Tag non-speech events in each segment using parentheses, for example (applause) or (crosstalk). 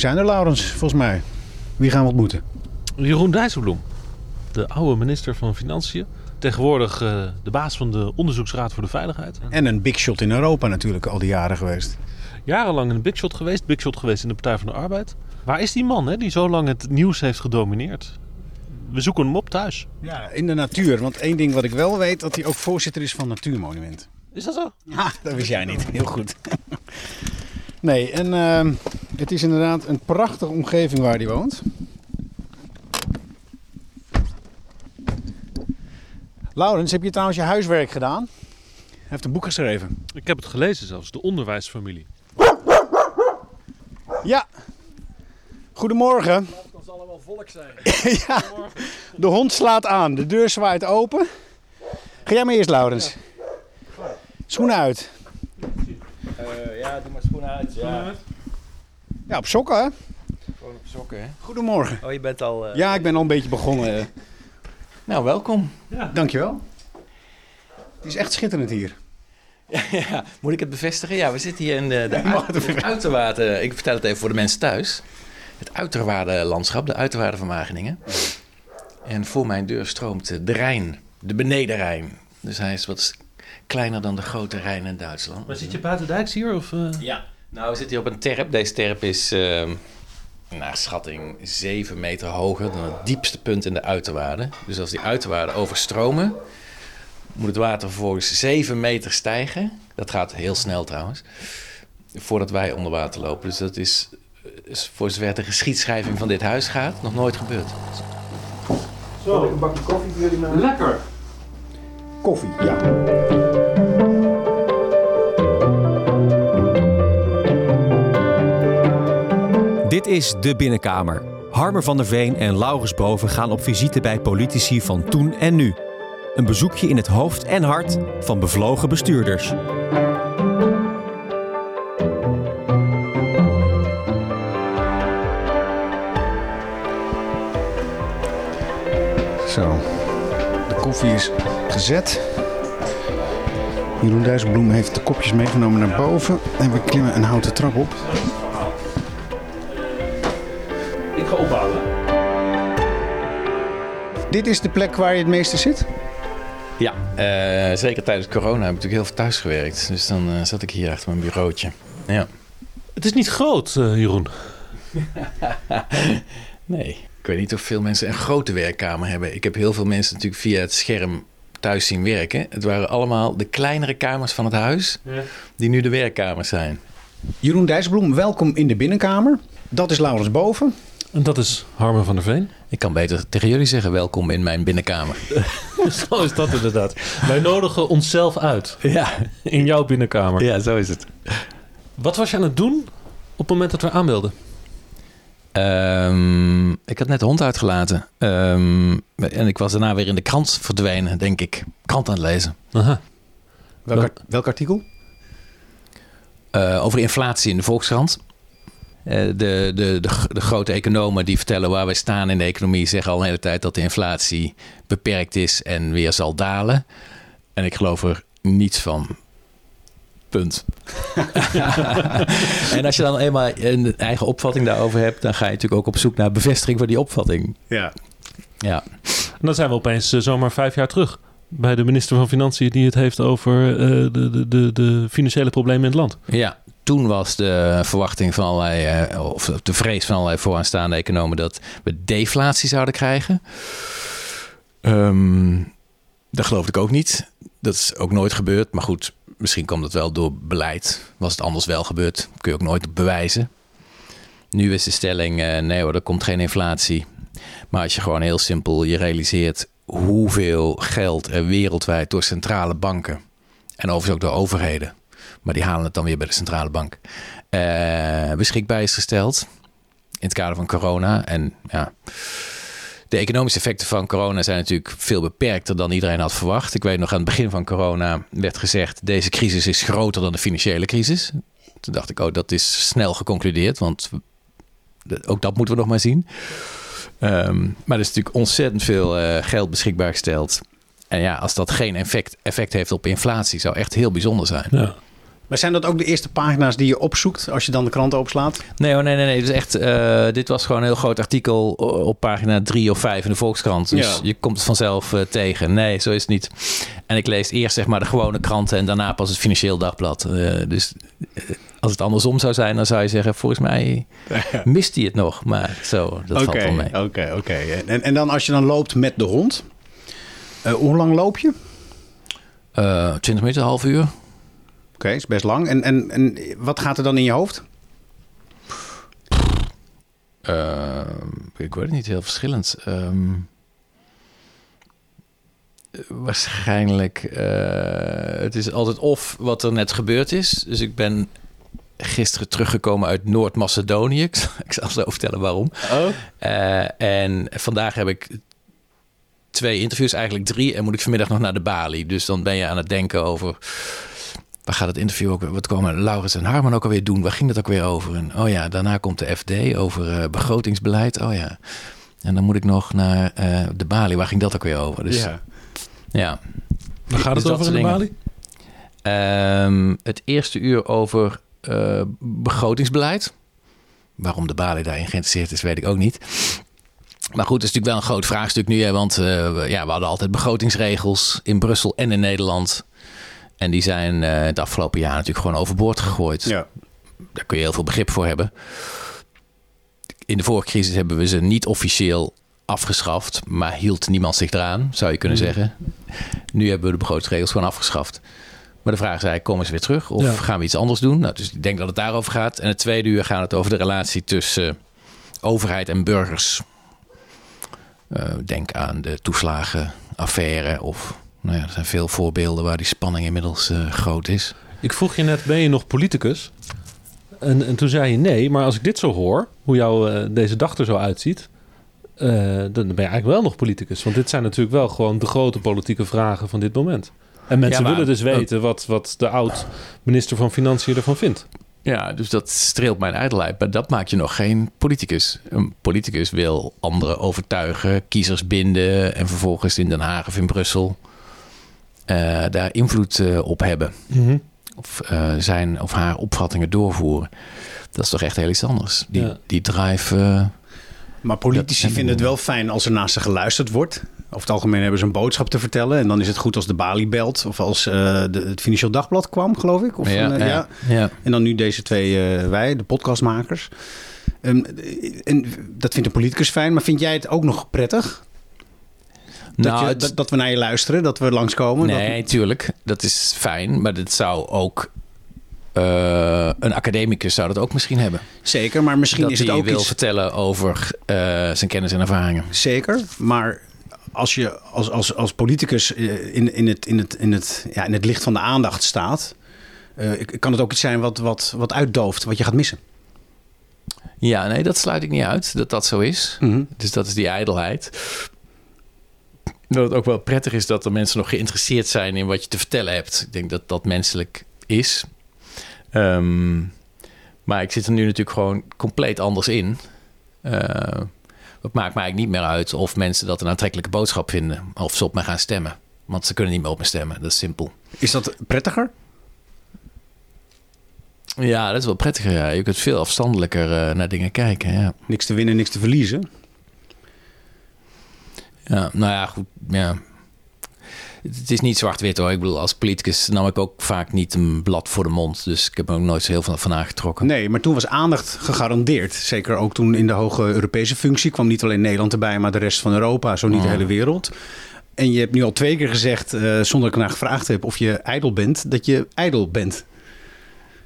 Zijn er, Laurens, volgens mij. Wie gaan we ontmoeten? Jeroen Dijsselbloem, de oude minister van Financiën. Tegenwoordig uh, de baas van de Onderzoeksraad voor de Veiligheid. En een big shot in Europa natuurlijk al die jaren geweest. Jarenlang een big shot geweest. Big shot geweest in de Partij van de Arbeid. Waar is die man hè, die zo lang het nieuws heeft gedomineerd? We zoeken hem op thuis. Ja, in de natuur. Want één ding wat ik wel weet, dat hij ook voorzitter is van Natuurmonument. Is dat zo? Ja, dat wist jij niet. Heel goed. (laughs) Nee, en uh, het is inderdaad een prachtige omgeving waar hij woont. Laurens, heb je trouwens je huiswerk gedaan? Hij heeft een boek geschreven. Ik heb het gelezen zelfs, De Onderwijsfamilie. Ja. Goedemorgen. Het zal wel volk zijn. (laughs) ja. De hond slaat aan, de deur zwaait open. Ga jij maar eerst, Laurens. Schoenen uit. Uh, ja, doe maar schoenen uit. Ja. Ja, op sokken hè? Gewoon op sokken hè? Goedemorgen. Oh, je bent al... Uh... Ja, ik ben al een beetje begonnen. Nou, welkom. Ja. Dankjewel. Het is echt schitterend hier. (laughs) Ja, moet ik het bevestigen? Ja, we zitten hier in de, de (laughs) ja, het uiterwaarden. Ik vertel het even voor de mensen thuis. Het uiterwaardenlandschap, de uiterwaarden van Wageningen. En voor mijn deur stroomt de Rijn, de benedenrijn. Dus hij is wat kleiner dan de grote Rijn in Duitsland. Maar zit je buiten dijks hier? Of, uh... Ja, nou we zitten hier op een terp. Deze terp is uh, naar schatting 7 meter hoger dan het diepste punt in de uiterwaarden. Dus als die uiterwaarden overstromen, moet het water vervolgens 7 meter stijgen. Dat gaat heel snel trouwens. Voordat wij onder water lopen. Dus dat is, is voor zover de geschiedschrijving van dit huis gaat, nog nooit gebeurd. Zo, een bakje koffie voor jullie maken. Lekker! Koffie, ja. Dit is De Binnenkamer. Harmer van der Veen en Laurens Boven gaan op visite bij politici van toen en nu. Een bezoekje in het hoofd en hart van bevlogen bestuurders. Zo, de koffie is gezet. Jeroen Dijsselbloem heeft de kopjes meegenomen naar boven en we klimmen een houten trap op. Dit is de plek waar je het meeste zit? Ja, uh, zeker tijdens corona heb ik natuurlijk heel veel thuis gewerkt. Dus dan uh, zat ik hier achter mijn bureautje. Ja. Het is niet groot, uh, Jeroen. (laughs) nee, ik weet niet of veel mensen een grote werkkamer hebben. Ik heb heel veel mensen natuurlijk via het scherm thuis zien werken. Het waren allemaal de kleinere kamers van het huis, ja. die nu de werkkamers zijn. Jeroen Dijsselbloem, welkom in de binnenkamer. Dat is Laurens Boven. En dat is Harmen van der Veen. Ik kan beter tegen jullie zeggen: welkom in mijn binnenkamer. (laughs) zo is dat inderdaad. Wij nodigen onszelf uit. Ja. In jouw binnenkamer. Ja, zo is het. Wat was je aan het doen op het moment dat we aanbeelden? Um, ik had net de hond uitgelaten. Um, en ik was daarna weer in de krant verdwenen, denk ik. Krant aan het lezen. Aha. Welk, welk artikel? Uh, over inflatie in de Volkskrant. Uh, de, de, de, de, grote economen die vertellen waar wij staan in de economie... zeggen al een hele tijd dat de inflatie beperkt is en weer zal dalen. En ik geloof er niets van. Punt. (laughs) en als je dan eenmaal een eigen opvatting daarover hebt, dan ga je natuurlijk ook op zoek naar bevestiging van die opvatting. Ja. Ja. En dan zijn we opeens uh, zomaar vijf jaar terug bij de minister van Financiën die het heeft over uh, de, de, de, de, financiële problemen in het land. Ja, toen was de verwachting van allerlei, uh, of de vrees van allerlei vooraanstaande economen dat we deflatie zouden krijgen. Um, dat geloofde ik ook niet. Dat is ook nooit gebeurd. Maar goed, misschien kwam dat wel door beleid. Was het anders wel gebeurd, kun je ook nooit bewijzen. Nu is de stelling, uh, nee hoor, er komt geen inflatie. Maar als je gewoon heel simpel je realiseert hoeveel geld er wereldwijd door centrale banken en overigens ook door overheden, maar die halen het dan weer bij de centrale bank, uh, beschikbaar is gesteld in het kader van corona. En ja, de economische effecten van corona zijn natuurlijk veel beperkter dan iedereen had verwacht. Ik weet nog aan het begin van corona werd gezegd: deze crisis is groter dan de financiële crisis. Toen dacht ik, oh, dat is snel geconcludeerd, want ook dat moeten we nog maar zien. Um, maar er is natuurlijk ontzettend veel uh, geld beschikbaar gesteld. En ja, als dat geen effect, effect heeft op inflatie, zou echt heel bijzonder zijn. Ja. Maar zijn dat ook de eerste pagina's die je opzoekt als je dan de krant opslaat? Nee, hoor, nee, nee, nee. Dus echt, eh, dit was gewoon een heel groot artikel op pagina 3 of 5 in de Volkskrant. Dus Ja. je komt het vanzelf eh, tegen. Nee, zo is het niet. En ik lees eerst zeg maar de gewone kranten en daarna pas het Financieel Dagblad. Eh, dus als het andersom zou zijn, dan zou je zeggen, volgens mij (laughs) mist hij het nog. Maar zo, dat valt wel mee. Oké, oké. En, en dan als je dan loopt met de hond, hoe lang loop je? Oké, Eh 20 minuten, een half uur. Is best lang. En, en, en wat gaat er dan in je hoofd? Eh, ik weet het niet, heel verschillend. Ehm, waarschijnlijk, eh, het is altijd of wat er net gebeurd is. Dus ik ben gisteren teruggekomen uit Noord-Macedonië. (laughs) Ik, zal- ik zal zo vertellen waarom. Oh. Eh, en vandaag heb ik twee interviews, eigenlijk drie. En moet ik vanmiddag nog naar de Bali. Dus dan ben je aan het denken over... Waar gaat het interview ook? Wat komen Laurens en Harman ook alweer doen? Waar ging dat ook weer over? En, oh ja, daarna komt de FD over eh, begrotingsbeleid. Oh ja. En dan moet ik nog naar eh, de Bali. Waar ging dat ook weer over? Dus ja. ja. Waar gaat Dus het dat over in de. Bali? Ehm, het eerste uur over eh, begrotingsbeleid. Waarom de Bali daarin geïnteresseerd is, weet ik ook niet. Maar goed, het is natuurlijk wel een groot vraagstuk nu. Hè, want ja, we hadden altijd begrotingsregels in Brussel en in Nederland. En die zijn eh, het afgelopen jaar natuurlijk gewoon overboord gegooid. ja. Daar kun je heel veel begrip voor hebben. In de vorige crisis hebben we ze niet officieel afgeschaft, maar hield niemand zich eraan, zou je kunnen Mhm. zeggen. Nu hebben we de begrotingsregels gewoon afgeschaft. Maar de vraag is eigenlijk, komen ze weer terug of Ja. gaan we iets anders doen? Nou, dus ik denk dat het daarover gaat. En het tweede uur gaat het over de relatie tussen eh, overheid en burgers. Eh, denk aan de toeslagenaffaire of... Nou ja, er zijn veel voorbeelden waar die spanning inmiddels eh, groot is. Ik vroeg je net, ben je nog politicus? En, en toen zei je nee, maar als ik dit zo hoor, hoe jouw eh, deze dag er zo uitziet, eh, dan ben je eigenlijk wel nog politicus. Want dit zijn natuurlijk wel gewoon de grote politieke vragen van dit moment. En mensen Ja, maar- willen dus weten wat, wat de oud-minister van Financiën ervan vindt. Ja, dus dat streelt mijn ijdelheid. Maar dat maakt je nog geen politicus. Een politicus wil anderen overtuigen, kiezers binden... en vervolgens in Den Haag of in Brussel eh, daar invloed eh, op hebben. Of eh, zijn of haar opvattingen doorvoeren. Dat is toch echt heel iets anders. Die, Ja. die drive... Maar politici Dat- vinden het wel fijn als er naast ze geluisterd wordt. Over het algemeen hebben ze een boodschap te vertellen. En dan is het goed als de Bali belt. Of als eh, de, het Financieel Dagblad kwam, geloof ik. Of ja, ja, ja. En dan nu deze twee, eh, wij, de podcastmakers. Ehm, en dat vindt een politicus fijn. Maar vind jij het ook nog prettig? Dat, Nou, je, dat, dat we naar je luisteren, dat we langskomen? Nee, tuurlijk. Dat is fijn. Maar dat zou ook... eh, een academicus zou dat ook misschien hebben. Zeker, maar misschien dat is het hij ook wil iets... vertellen over eh, zijn kennis en ervaringen. Zeker, maar als je als, als, als politicus eh, in, in, het, in, het, in, het, ja, in het licht van de aandacht staat... kan het ook iets zijn wat, wat, wat uitdooft, wat je gaat missen. Ja, nee, dat sluit ik niet uit dat dat zo is. Dus dat is die ijdelheid. Dat het ook wel prettig is dat er mensen nog geïnteresseerd zijn in wat je te vertellen hebt. Ik denk dat dat menselijk is. Ehm, maar ik zit er nu natuurlijk gewoon compleet anders in. Het maakt mij eigenlijk niet meer uit of mensen dat een aantrekkelijke boodschap vinden. Of ze op mij gaan stemmen. Want ze kunnen niet meer op me stemmen. Dat is simpel. Is dat prettiger? Ja, dat is wel prettiger. Ja. Je kunt veel afstandelijker eh, naar dingen kijken. Ja. Niks te winnen, niks te verliezen. Ja, nou ja, goed. Ja. Het is niet zwart-wit hoor. Ik bedoel, als politicus nam ik ook vaak niet een blad voor de mond. Dus ik heb er ook nooit zo heel veel van aangetrokken. Nee, maar toen was aandacht gegarandeerd. Zeker ook toen in de hoge Europese functie kwam niet alleen Nederland erbij, maar de rest van Europa, zo niet de Oh. hele wereld. En je hebt nu al twee keer gezegd, eh, zonder dat ik naar gevraagd heb of je ijdel bent, dat je ijdel bent.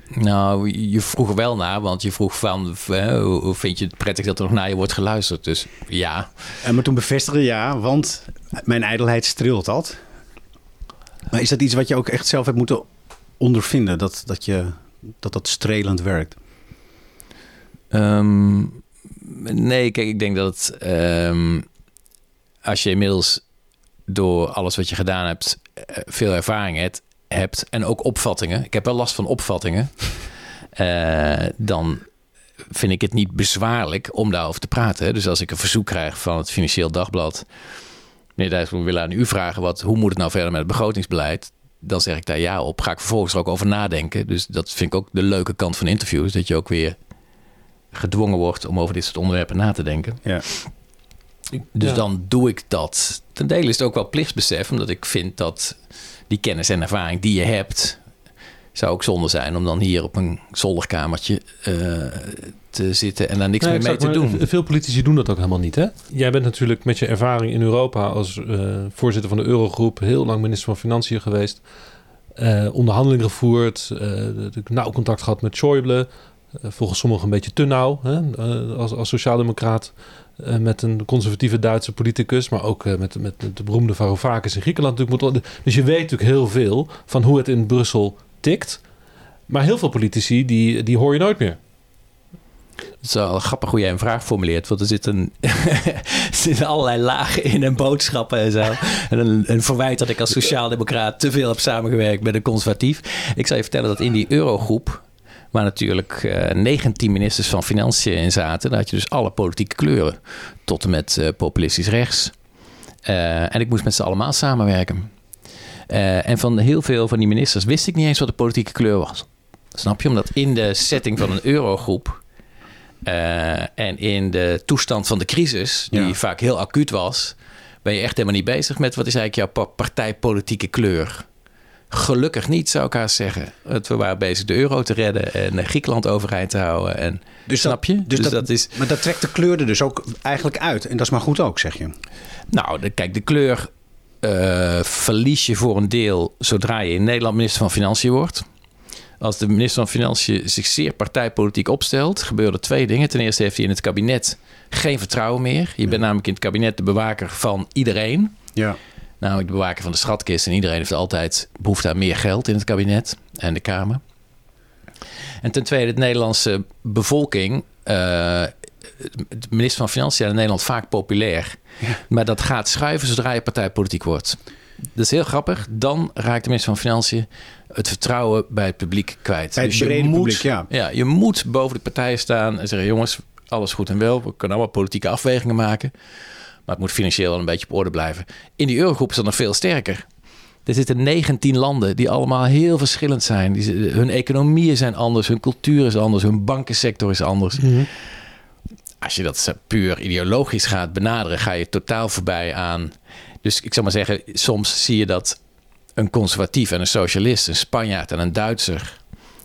Nou, je vroeg wel naar, want je vroeg van... hoe vind je het prettig dat er nog naar je wordt geluisterd? Dus ja, En maar toen bevestigde ja, want mijn ijdelheid streelt dat. Maar is dat iets wat je ook echt zelf hebt moeten ondervinden, dat dat, je, dat, dat strelend werkt? Ehm, nee, kijk, ik denk dat ehm, als je inmiddels door alles wat je gedaan hebt eh, veel ervaring hebt, hebt en ook opvattingen. Ik heb wel last van opvattingen. (laughs) eh, dan vind ik het niet bezwaarlijk om daarover te praten. Dus als ik een verzoek krijg van het Financieel Dagblad. Meneer Dijsselbloem, we willen aan u vragen, wat, hoe moet het nou verder met het begrotingsbeleid? dan zeg ik daar ja op. Ga ik vervolgens er ook over nadenken. Dus dat vind ik ook de leuke kant van interviews. Dat je ook weer gedwongen wordt om over dit soort onderwerpen na te denken. Ja. Dus Ja. dan doe ik dat. Ten dele is het ook wel plichtsbesef, omdat ik vind dat die kennis en ervaring die je hebt, zou ook zonde zijn om dan hier op een zolderkamertje eh, te zitten en daar niks Nee, meer mee te doen. Veel politici doen dat ook helemaal niet. Hè? Jij bent natuurlijk met je ervaring in Europa als eh, voorzitter van de Eurogroep heel lang minister van Financiën geweest. eh, onderhandelingen gevoerd, nauw contact gehad met Schäuble. volgens sommigen een beetje te nauw hè? als, als sociaaldemocraat. Eh, met een conservatieve Duitse politicus, maar ook eh, met, met de beroemde Varoufakis in Griekenland. Natuurlijk moet, dus je weet natuurlijk heel veel van hoe het in Brussel tikt. Maar heel veel politici, die, die hoor je nooit meer. Het is wel grappig hoe jij een vraag formuleert. Want er zitten, er (laughs) allerlei lagen in en boodschappen en zo. En een, een verwijt dat ik als sociaaldemocraat te veel heb samengewerkt met een conservatief. Ik zal je vertellen dat in die eurogroep... waar natuurlijk eh 19 ministers van Financiën in zaten... daar had je dus alle politieke kleuren. Tot en met eh, populistisch rechts. Eh, en ik moest met ze allemaal samenwerken. En van heel veel van die ministers wist ik niet eens wat de politieke kleur was. Snap je? Omdat in de setting van een eurogroep... En in de toestand van de crisis, die Ja. vaak heel acuut was, ben je echt helemaal niet bezig met wat is eigenlijk jouw pa- partijpolitieke kleur. Gelukkig niet, zou ik haast zeggen. Want We waren bezig de euro te redden en eh, Griekenland overeind te houden. En, Dus snap je? Dat, dus Dus dat, dat is- Maar dat trekt de kleur er dus ook eigenlijk uit. En dat is maar goed ook, zeg je. nou, de, kijk, de kleur eh, verlies je voor een deel zodra je in Nederland minister van Financiën wordt. Als de minister van Financiën zich zeer partijpolitiek opstelt, gebeuren er twee dingen. Ten eerste heeft hij in het kabinet geen vertrouwen meer. Je bent namelijk in het kabinet de bewaker van iedereen. Ja. Namelijk de bewaker van de schatkist. En iedereen heeft altijd behoefte aan meer geld in het kabinet en de Kamer. En ten tweede, de Nederlandse bevolking. eh, de minister van Financiën in Nederland vaak populair. Maar dat gaat schuiven zodra je partijpolitiek wordt. Dat is heel grappig. Dan raakt de minister van Financiën het vertrouwen bij het publiek kwijt. Bij het dus je moet, publiek, ja. ja, je moet boven de partijen staan en zeggen: jongens, alles goed en wel. We kunnen allemaal politieke afwegingen maken. Maar het moet financieel wel een beetje op orde blijven. In die eurogroep is dat nog veel sterker. Er zitten 19 landen die allemaal heel verschillend zijn. Die, hun economieën zijn anders, hun cultuur is anders, hun bankensector is anders. Als je dat puur ideologisch gaat benaderen, ga je totaal voorbij aan. Dus ik zou maar zeggen, soms zie je dat een conservatief en een socialist, een Spanjaard en een Duitser,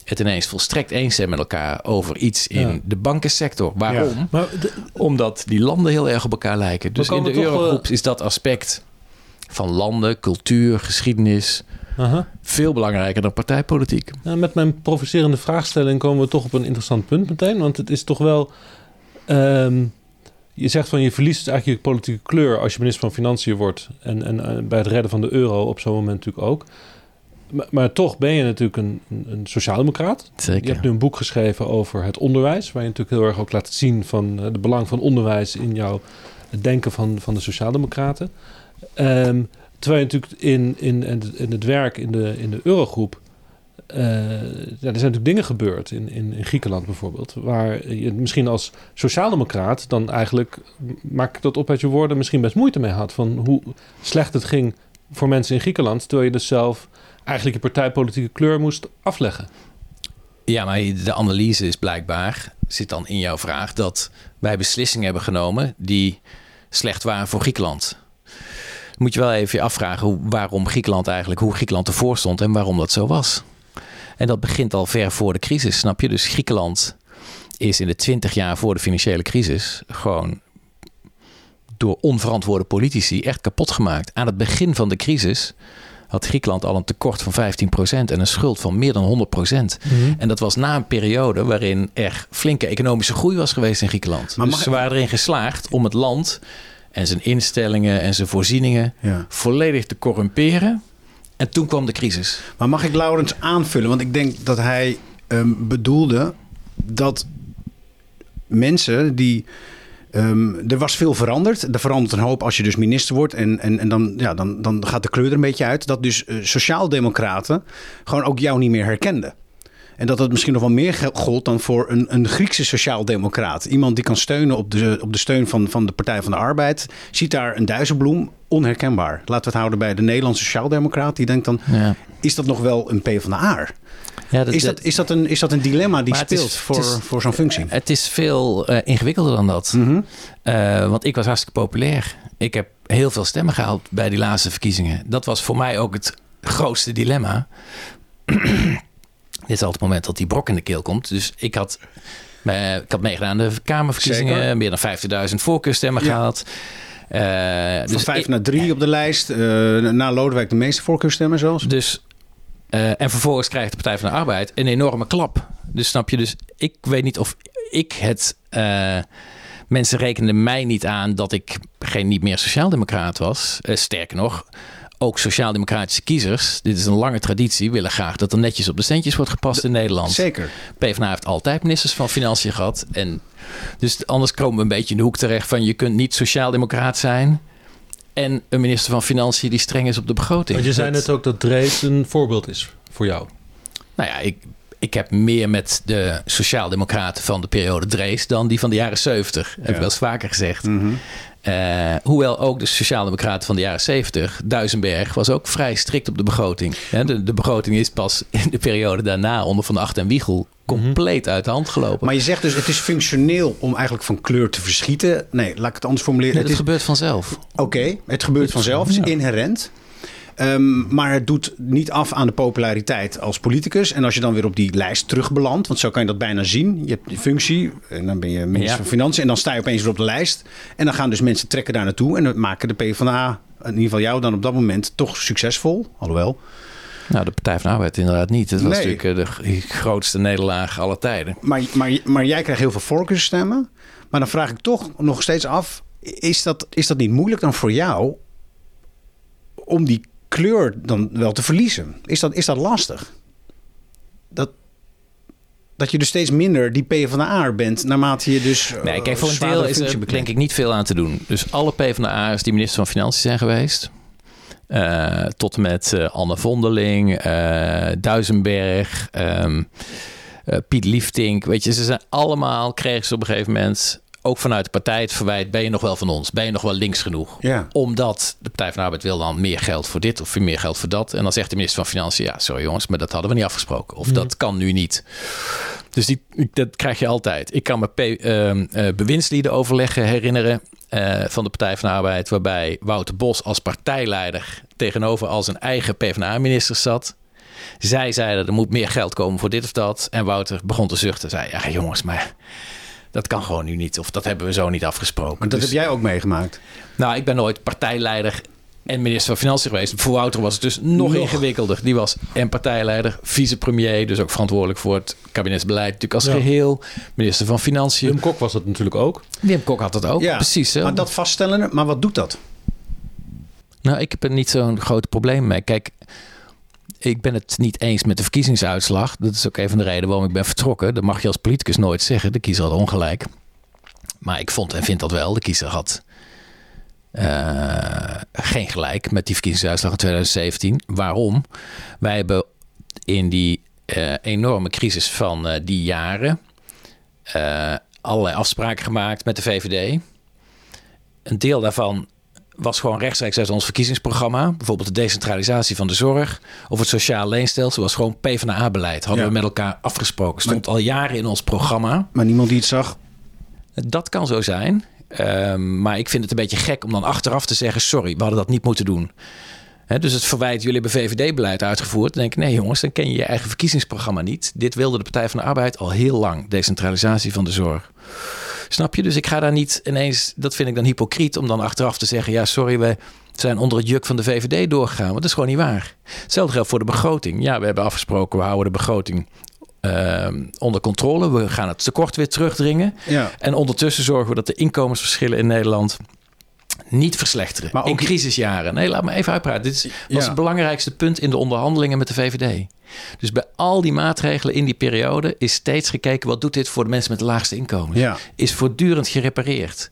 het ineens volstrekt eens zijn met elkaar over iets in Ja. de bankensector. Waarom? Maar de- Omdat die landen heel erg op elkaar lijken. Dus in de eurogroep eh, is dat aspect van landen, cultuur, geschiedenis veel belangrijker dan partijpolitiek. Nou, met mijn provocerende vraagstelling komen we toch op een interessant punt meteen. Want het is toch wel. ehm, je zegt van je verliest eigenlijk je politieke kleur als je minister van Financiën wordt. En, en eh, bij het redden van de euro op zo'n moment natuurlijk ook. Maar, maar toch ben je natuurlijk een, een, sociaaldemocraat. Je Zeker. hebt nu een boek geschreven over het onderwijs. Waar je natuurlijk heel erg ook laat zien van het belang van onderwijs in jouw het denken van, van de sociaaldemocraten. Ehm, terwijl je natuurlijk in, in, in, het, in het werk in de, in de eurogroep. eh, ja, er zijn natuurlijk dingen gebeurd in, in, in Griekenland bijvoorbeeld. Waar je misschien als sociaaldemocraat dan eigenlijk, maak ik dat op uit je woorden, misschien best moeite mee had. Van hoe slecht het ging voor mensen in Griekenland. Terwijl je dus zelf eigenlijk je partijpolitieke kleur moest afleggen. Ja, maar de analyse is blijkbaar, zit dan in jouw vraag, dat wij beslissingen hebben genomen die slecht waren voor Griekenland. Moet je wel even je afvragen waarom Griekenland eigenlijk, hoe Griekenland ervoor stond en waarom dat zo was. En dat begint al ver voor de crisis, snap je? Dus Griekenland is in de twintig jaar voor de financiële crisis gewoon door onverantwoorde politici echt kapot gemaakt. Aan het begin van de crisis had Griekenland al een tekort van 15% en een schuld van meer dan 100%. En dat was na een periode waarin er flinke economische groei was geweest in Griekenland. Maar dus mag- ze waren erin geslaagd om het land en zijn instellingen en zijn voorzieningen Ja. volledig te corrumperen. En toen kwam de crisis. Maar mag ik Laurens aanvullen? Want ik denk dat hij ehm, bedoelde dat mensen die. Ehm, er was veel veranderd. Er verandert een hoop als je dus minister wordt. En, en, en dan, ja, dan, dan gaat de kleur er een beetje uit. Dat dus eh, sociaaldemocraten gewoon ook jou niet meer herkenden. En dat het misschien nog wel meer gold dan voor een, een Griekse sociaaldemocraat. Iemand die kan steunen op de, op de steun van, van de Partij van de Arbeid. Ziet daar een duizelbloem, onherkenbaar. Laten we het houden bij de Nederlandse sociaaldemocraat. Die denkt dan, Ja. is dat nog wel een P van de Aar? Ja, Is dat, is, dat een, is dat een dilemma die is- speelt voor, is- voor zo'n functie? Het is veel eh, ingewikkelder dan dat. Mhm. Eh, want ik was hartstikke populair. Ik heb heel veel stemmen gehaald bij die laatste verkiezingen. Dat was voor mij ook het grootste dilemma. (clears throat) Dit is al het moment dat die brok in de keel komt. Dus ik had, eh, ik had meegedaan aan de Kamerverkiezingen. Zeker. Meer dan 50.000 voorkeurstemmen Ja. gehaald. Eh, Van dus vijf ik- naar drie op de lijst. na Lodewijk de meeste voorkeurstemmen zelfs. Dus, eh, en vervolgens krijgt de Partij van de Arbeid een enorme klap. Dus snap je, dus ik weet niet of ik het. eh, mensen rekenden mij niet aan dat ik geen niet meer sociaaldemocraat was. Eh, sterker nog, ook sociaaldemocratische kiezers, dit is een lange traditie, willen graag dat er netjes op de centjes wordt gepast in Nederland. Zeker. PvdA heeft altijd ministers van Financiën gehad. En dus anders komen we een beetje in de hoek terecht van je kunt niet sociaaldemocraat zijn. En een minister van Financiën die streng is op de begroting. Want je zei net ook dat Drees een voorbeeld is voor jou. Nou ja, ik, ik heb meer met de sociaaldemocraten van de periode Drees dan die van de jaren 70. Heb ik wel eens vaker gezegd. Mhm. Eh, hoewel ook de sociaaldemocraten van de jaren 70, Duisenberg, was ook vrij strikt op de begroting. De, de begroting is pas in de periode daarna onder Van Acht en Wiegel compleet uit de hand gelopen. Maar je zegt dus, het is functioneel om eigenlijk van kleur te verschieten. Nee, laat ik het anders formuleren. Nee, het is gebeurt vanzelf. Oké, het gebeurt vanzelf, het is inherent. Ehm, maar het doet niet af aan de populariteit als politicus. En als je dan weer op die lijst terugbelandt, want zo kan je dat bijna zien. Je hebt die functie en dan ben je minister Ja. van Financiën. En dan sta je opeens weer op de lijst. En dan gaan dus mensen trekken daar naartoe. En dan maken de PvdA, in ieder geval jou dan op dat moment, toch succesvol. Alhoewel. Nou, de Partij van de Arbeid inderdaad niet. Het was Nee. natuurlijk eh, de grootste nederlaag aller tijden. Maar, maar, maar jij krijgt heel veel voorkeursstemmen. Maar dan vraag ik toch nog steeds af: is dat, is dat niet moeilijk dan voor jou om die kleur dan wel te verliezen? Is dat, is dat lastig? Dat, dat je dus steeds minder die PvdA bent naarmate je dus. eh, Nee, kijk, voor een deel is er denk ik niet veel aan te doen. Dus alle PvdA'ers die minister van Financiën zijn geweest... eh, tot en met eh, Anne Vondeling, eh, Duisenberg, ehm, eh, Piet Liefdink. Weet je, ze zijn allemaal, kregen ze op een gegeven moment... ook vanuit de partij het verwijt... ben je nog wel van ons? Ben je nog wel links genoeg? Ja. Omdat de Partij van de Arbeid wil dan meer geld voor dit of meer geld voor dat. En dan zegt de minister van Financiën... ja, sorry jongens, maar dat hadden we niet afgesproken. Of dat kan nu niet. Dus die, dat krijg je altijd. Ik kan me P- ehm, eh, bewindslieden overleggen herinneren eh, van de Partij van de Arbeid... waarbij Wouter Bos als partijleider tegenover al zijn eigen PvdA-minister zat. Zij zeiden er moet meer geld komen voor dit of dat. En Wouter begon te zuchten. Zei ja jongens, maar dat kan gewoon nu niet. Of dat hebben we zo niet afgesproken. Maar dat Dus- heb jij ook meegemaakt. nou, ik ben nooit partijleider en minister van Financiën geweest. Voor Wouter was het dus nog, Nog. ingewikkelder. Die was en partijleider, vicepremier, dus ook verantwoordelijk voor het kabinetsbeleid. Natuurlijk als Ja. geheel, minister van Financiën. Wim Kok was dat natuurlijk ook. Wim Kok had dat ook, Ja, precies. Maar dat vaststellen, maar wat doet dat? Nou, ik heb er niet zo'n groot probleem mee. Kijk, ik ben het niet eens met de verkiezingsuitslag. Dat is ook een van de redenen waarom ik ben vertrokken. Dat mag je als politicus nooit zeggen. De kiezer had ongelijk. Maar ik vond en vind dat wel. De kiezer had eh, geen gelijk met die verkiezingsuitslag in 2017. Waarom? Wij hebben in die eh, enorme crisis van eh, die jaren allerlei afspraken gemaakt met de VVD. Een deel daarvan was gewoon rechtstreeks uit ons verkiezingsprogramma. Bijvoorbeeld de decentralisatie van de zorg of het sociaal leenstelsel was gewoon PvdA-beleid. Hadden Ja. we met elkaar afgesproken. Stond al jaren in ons programma. Maar niemand die het zag. Dat kan zo zijn. Ehm, maar ik vind het een beetje gek om dan achteraf te zeggen: sorry, we hadden dat niet moeten doen. Dus het verwijt, jullie hebben VVD-beleid uitgevoerd. Dan denk ik, nee jongens, dan ken je je eigen verkiezingsprogramma niet. Dit wilde de Partij van de Arbeid al heel lang. Decentralisatie van de zorg. Snap je? Dus ik ga daar niet ineens, dat vind ik dan hypocriet, om dan achteraf te zeggen: ja, sorry, we zijn onder het juk van de VVD doorgegaan. Want dat is gewoon niet waar. Hetzelfde geldt voor de begroting. Ja, we hebben afgesproken, we houden de begroting ehm, onder controle. We gaan het tekort weer terugdringen. Ja. En ondertussen zorgen we dat de inkomensverschillen in Nederland niet verslechteren. Maar ook- in crisisjaren. Nee, laat me even uitpraten. Dit was Ja. het belangrijkste punt in de onderhandelingen met de VVD. Dus bij al die maatregelen in die periode is steeds gekeken... wat doet dit voor de mensen met de laagste inkomens? Ja. Is voortdurend gerepareerd.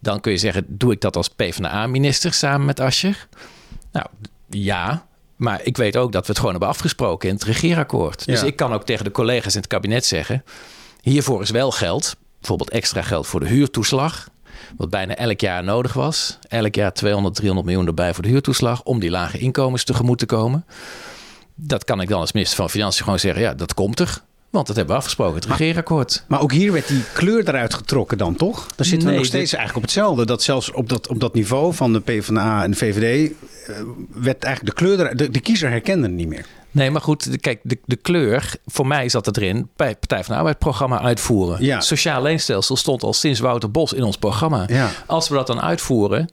Dan kun je zeggen, doe ik dat als PvdA-minister samen met Ascher? Nou, ja. Maar ik weet ook dat we het gewoon hebben afgesproken in het regeerakkoord. Dus Ja. ik kan ook tegen de collega's in het kabinet zeggen... hiervoor is wel geld. Bijvoorbeeld extra geld voor de huurtoeslag. Wat bijna elk jaar nodig was. Elk jaar 200, 300 miljoen erbij voor de huurtoeslag... om die lage inkomens tegemoet te komen. Dat kan ik dan als minister van Financiën gewoon zeggen... ja, dat komt er. Want dat hebben we afgesproken, het regeerakkoord. Maar ook hier werd die kleur eruit getrokken dan, toch? Dan zitten we nog steeds eigenlijk op hetzelfde. Dat zelfs op dat, op dat niveau van de PvdA en de VVD... eh, werd eigenlijk de kleur eruit... De, de kiezer herkende het niet meer. Nee, maar goed, de- kijk, de, de kleur, voor mij zat het erin bij het Partij van de Arbeid programma uitvoeren. Ja. Sociaal leenstelsel stond al sinds Wouter Bos in ons programma. Ja. Als we dat dan uitvoeren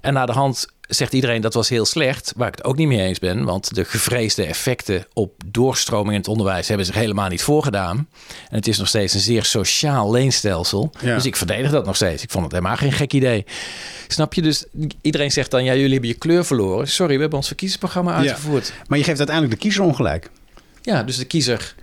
en na de hand zegt iedereen dat was heel slecht, waar ik het ook niet mee eens ben, want de gevreesde effecten op doorstroming in het onderwijs hebben zich helemaal niet voorgedaan. En het is nog steeds een zeer sociaal leenstelsel. Ja. Dus ik verdedig dat nog steeds. Ik vond het helemaal geen gek idee. Snap je? Dus iedereen zegt dan, ja, jullie hebben je kleur verloren. Sorry, we hebben ons verkiezingsprogramma uitgevoerd. Maar je geeft uiteindelijk de kiezer ongelijk. Ja, dus de kiezer.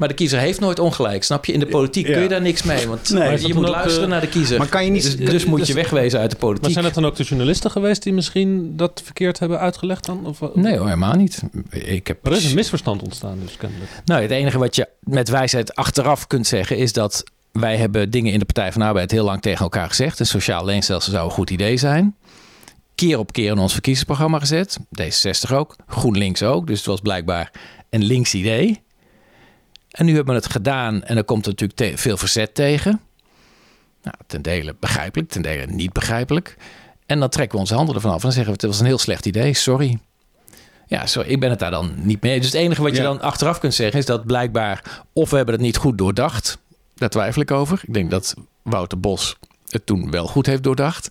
Maar de kiezer heeft nooit ongelijk, snap je? In de politiek Ja. kun je daar niks mee, want Nee. Maar je moet luisteren eh, naar de kiezer. maar kan je niet- Dus, dus moet je dus- wegwezen uit de Maar politiek. zijn het dan ook de journalisten geweest die misschien dat verkeerd hebben uitgelegd dan? Of, Nee hoor, helemaal niet. Ik heb... Er is een misverstand ontstaan dus kennelijk. Nou, het enige wat je met wijsheid achteraf kunt zeggen is dat wij hebben dingen in de Partij van de Arbeid heel lang tegen elkaar gezegd. Een sociaal leenstelsel zou een goed idee zijn. Keer op keer in ons verkiezingsprogramma gezet. D66 ook, GroenLinks ook. Dus het was blijkbaar een links idee. En nu hebben we het gedaan en er komt er natuurlijk veel verzet tegen. Nou, ten dele begrijpelijk, ten dele niet begrijpelijk. En dan trekken we onze handen ervan af en zeggen we het was een heel slecht idee, sorry. Ja, sorry, ik ben het daar dan niet mee. Dus het enige wat je Ja. dan achteraf kunt zeggen is dat blijkbaar of we hebben het niet goed doordacht. Daar twijfel ik over. Ik denk dat Wouter Bos het toen wel goed heeft doordacht.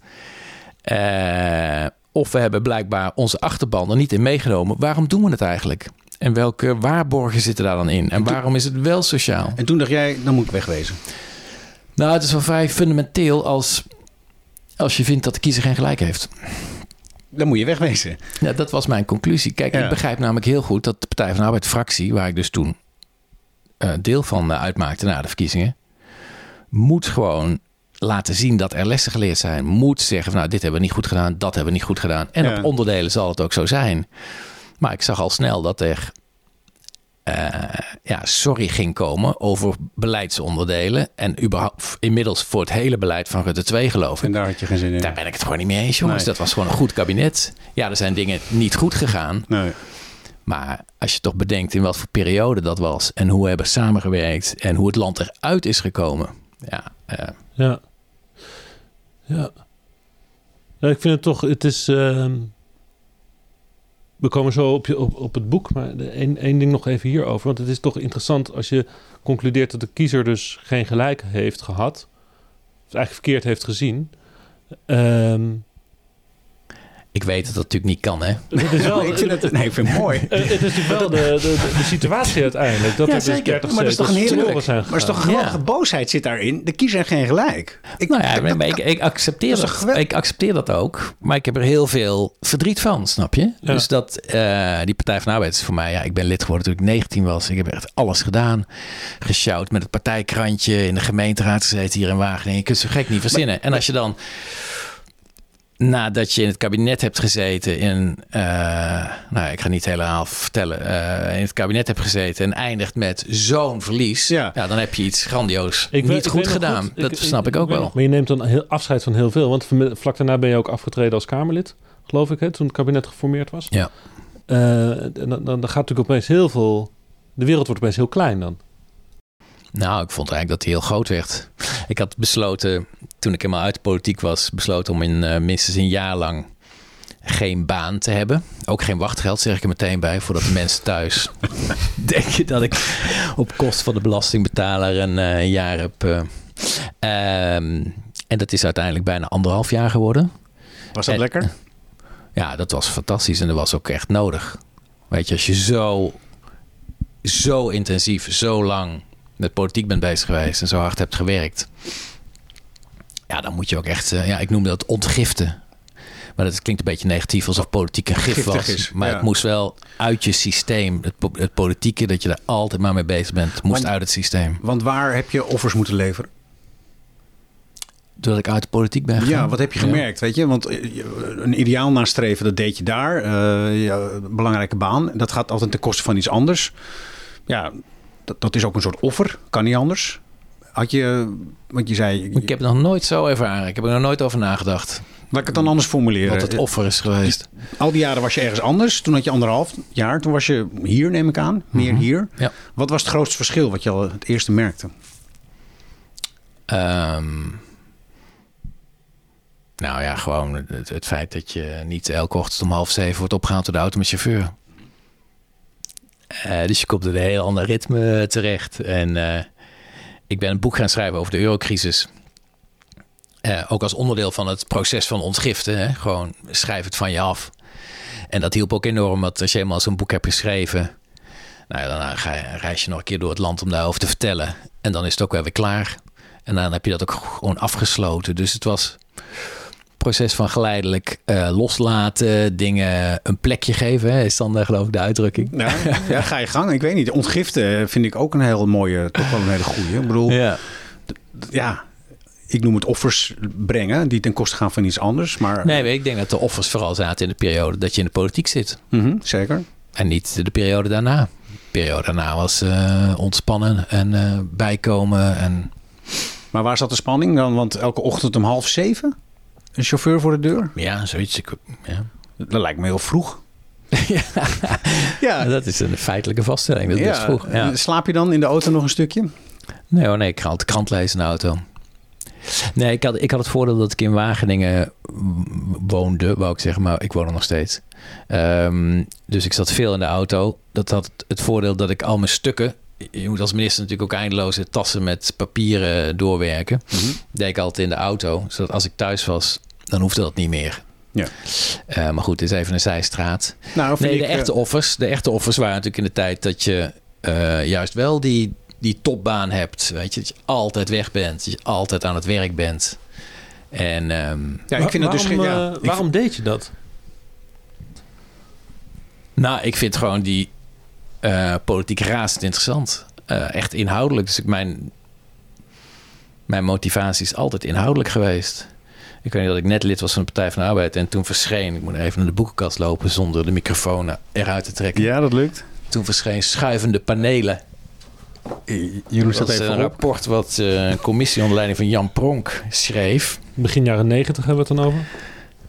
Eh, of we hebben blijkbaar onze achterban er niet in meegenomen. Waarom doen we het eigenlijk? En welke waarborgen zitten daar dan in? En waarom is het wel sociaal? En toen dacht jij, dan moet ik wegwezen. Nou, het is wel vrij fundamenteel als, als je vindt dat de kiezer geen gelijk heeft. Dan moet je wegwezen. Ja, dat was mijn conclusie. Kijk, Ja. ik begrijp namelijk heel goed dat de Partij van de Arbeid fractie, waar ik dus toen eh, deel van eh, uitmaakte na de verkiezingen, moet gewoon laten zien dat er lessen geleerd zijn. Moet zeggen van nou, dit hebben we niet goed gedaan, dat hebben we niet goed gedaan. En Ja. op onderdelen zal het ook zo zijn. Maar ik zag al snel dat er eh, ja, sorry ging komen over beleidsonderdelen. En überhaupt inmiddels voor het hele beleid van Rutte 2 geloof ik. En daar had je geen zin in. Daar ben ik het gewoon niet mee eens, jongens. Nee. Dat was gewoon een goed kabinet. Ja, er zijn dingen niet goed gegaan. Nee. Maar als je toch bedenkt in wat voor periode dat was... en hoe we hebben samengewerkt en hoe het land eruit is gekomen... Ja, eh, Ja. Ja. ja ik vind het toch, het is... ehm, we komen zo op, je, op, op het boek, maar één ding nog even hierover. Want het is toch interessant als je concludeert dat de kiezer dus geen gelijk heeft gehad. Of eigenlijk verkeerd heeft gezien. Ehm, ik weet dat dat natuurlijk niet kan, hè? het is wel, (laughs) ik vind het, nee, ik vind het mooi. Eh, het is natuurlijk wel de, de, de situatie uiteindelijk. Dat Ja, er dus zeker. 30 Maar dat is toch een heerlijk. Maar zijn er is toch een geweldige Ja. boosheid zit daarin. De kiezer heeft geen gelijk. Ik, Nou ja, dat- maar ik, accepteer dat ik accepteer dat ook. Maar ik heb er heel veel verdriet van, snap je? Ja. Dus dat eh, die Partij van de Arbeid is voor mij... Ja, ik ben lid geworden toen ik 19 was. Ik heb echt alles gedaan. Gesjouwd met het partijkrantje. In de gemeenteraad gezeten hier in Wageningen. Je kunt het zo gek niet verzinnen. En als je dan... Nadat je in het kabinet hebt gezeten in... eh, nou, ik ga niet helemaal vertellen. eh, in het kabinet hebt gezeten en eindigt met zo'n verlies. Ja. Ja. dan heb je iets grandioos Ik niet goed gedaan. goed, dat snap ik, ook wel. nog, maar je neemt dan heel afscheid van heel veel. Want vlak daarna ben je ook afgetreden als Kamerlid, geloof ik, hè, toen het kabinet geformeerd was. Ja. Eh, dan, dan, dan gaat natuurlijk opeens heel veel... De wereld wordt opeens heel klein dan. Nou, ik vond eigenlijk dat hij heel groot werd. Ik had besloten, toen ik helemaal uit de politiek was, besloten om in eh, minstens een jaar lang geen baan te hebben. Ook geen wachtgeld, zeg ik er meteen bij, voordat de mensen thuis (laughs) denken dat ik op kosten van de belastingbetaler een eh, jaar heb. eh, ehm, en dat is uiteindelijk bijna anderhalf jaar geworden. was dat En- lekker? Ja, dat was fantastisch en dat was ook echt nodig. Weet je, als je zo, zo intensief, zo lang met politiek bent bezig geweest en zo hard hebt gewerkt. Ja, dan moet je ook echt, eh, ja, ik noem dat ontgiften. Maar dat klinkt een beetje negatief alsof politiek een gif was. is, maar ja. het moest wel uit je systeem. Het, po- het politieke, dat je daar altijd maar mee bezig bent, moest Want- uit het systeem. Want waar heb je offers moeten leveren? Doordat ik uit de politiek ben gegaan. Ja, wat heb je gemerkt, weet je? Want eh, een ideaal nastreven, dat deed je daar. Ja, een belangrijke baan. Dat gaat altijd ten koste van iets anders. Ja, dat, dat is ook een soort offer. Kan niet anders. Had je, want je zei... Ik heb het nog nooit zo ervaren. Ik heb er nog nooit over nagedacht. Laat ik het dan anders formuleren. Wat het offer is geweest. Al die jaren was je ergens anders. Toen had je anderhalf jaar. Toen was je hier, neem ik aan. Meer hier. Ja. Wat was het grootste verschil wat je al het eerste merkte? Ehm, nou ja, gewoon het, het feit dat je niet elke ochtend om half zeven wordt opgehaald door de auto met chauffeur. Eh, dus je komt in een heel ander ritme terecht. En eh, ik ben een boek gaan schrijven over de eurocrisis. Eh, ook als onderdeel van het proces van ontgiften. Hè? Gewoon schrijf het van je af. En dat hielp ook enorm, want als je eenmaal zo'n boek hebt geschreven... Nou ja, dan ga je, reis je nog een keer door het land om daarover te vertellen. En dan is het ook wel weer klaar. En dan heb je dat ook gewoon afgesloten. Dus het was proces van geleidelijk eh, loslaten, dingen een plekje geven. Hè, is dan eh, geloof ik de uitdrukking. Ja, (laughs) ja, ga je gang. Ik weet niet. Ontgiften vind ik ook een heel mooie, toch wel een hele goeie. Ik bedoel, Ja. ja, ik noem het offers brengen die ten koste gaan van iets anders. Maar Nee, ik denk dat de offers vooral zaten in de periode dat je in de politiek zit. Mhm, zeker. En niet de periode daarna. De periode daarna was eh, ontspannen en bijkomen. En Maar waar zat de spanning dan? Want elke ochtend om half zeven een chauffeur voor de deur? ja, zoiets. Ik, ja. Dat lijkt me heel vroeg. (laughs) ja, Ja, dat is een feitelijke vaststelling. Dat is vroeg. Ja. Slaap je dan in de auto nog een stukje? Nee hoor, nee, ik ga altijd de krant lezen in de auto. Nee, ik had, ik had het voordeel dat ik in Wageningen woonde, wou ik zeggen, maar ik woon er nog steeds. Ehm, dus ik zat veel in de auto. Dat had het voordeel dat ik al mijn stukken... Je moet als minister natuurlijk ook eindeloze tassen met papieren doorwerken. Deed ik altijd in de auto, zodat als ik thuis was, dan hoefde dat niet meer. Ja. Eh, maar goed, dit is even een zijstraat. Nou, Nee, de ik, eh, echte offers. De echte offers waren natuurlijk in de tijd dat je eh, juist wel die, die topbaan hebt. Weet je, dat je altijd weg bent. Dat je altijd aan het werk bent. En ehm, Ja, ik vind het dus... ja, waarom deed je dat? nou, ik vind gewoon die eh, politiek razend interessant. Eh, echt inhoudelijk. Dus ik, mijn, mijn motivatie is altijd inhoudelijk geweest. Ik weet niet dat ik net lid was van de Partij van de Arbeid en toen verscheen. Ik moet even naar de boekenkast lopen zonder de microfoon eruit te trekken. Ja, dat lukt. Toen verscheen schuivende panelen. Jeroen Dat staat even een op. rapport wat eh, een commissie onder leiding van Jan Pronk schreef. Begin jaren negentig hebben we het dan over.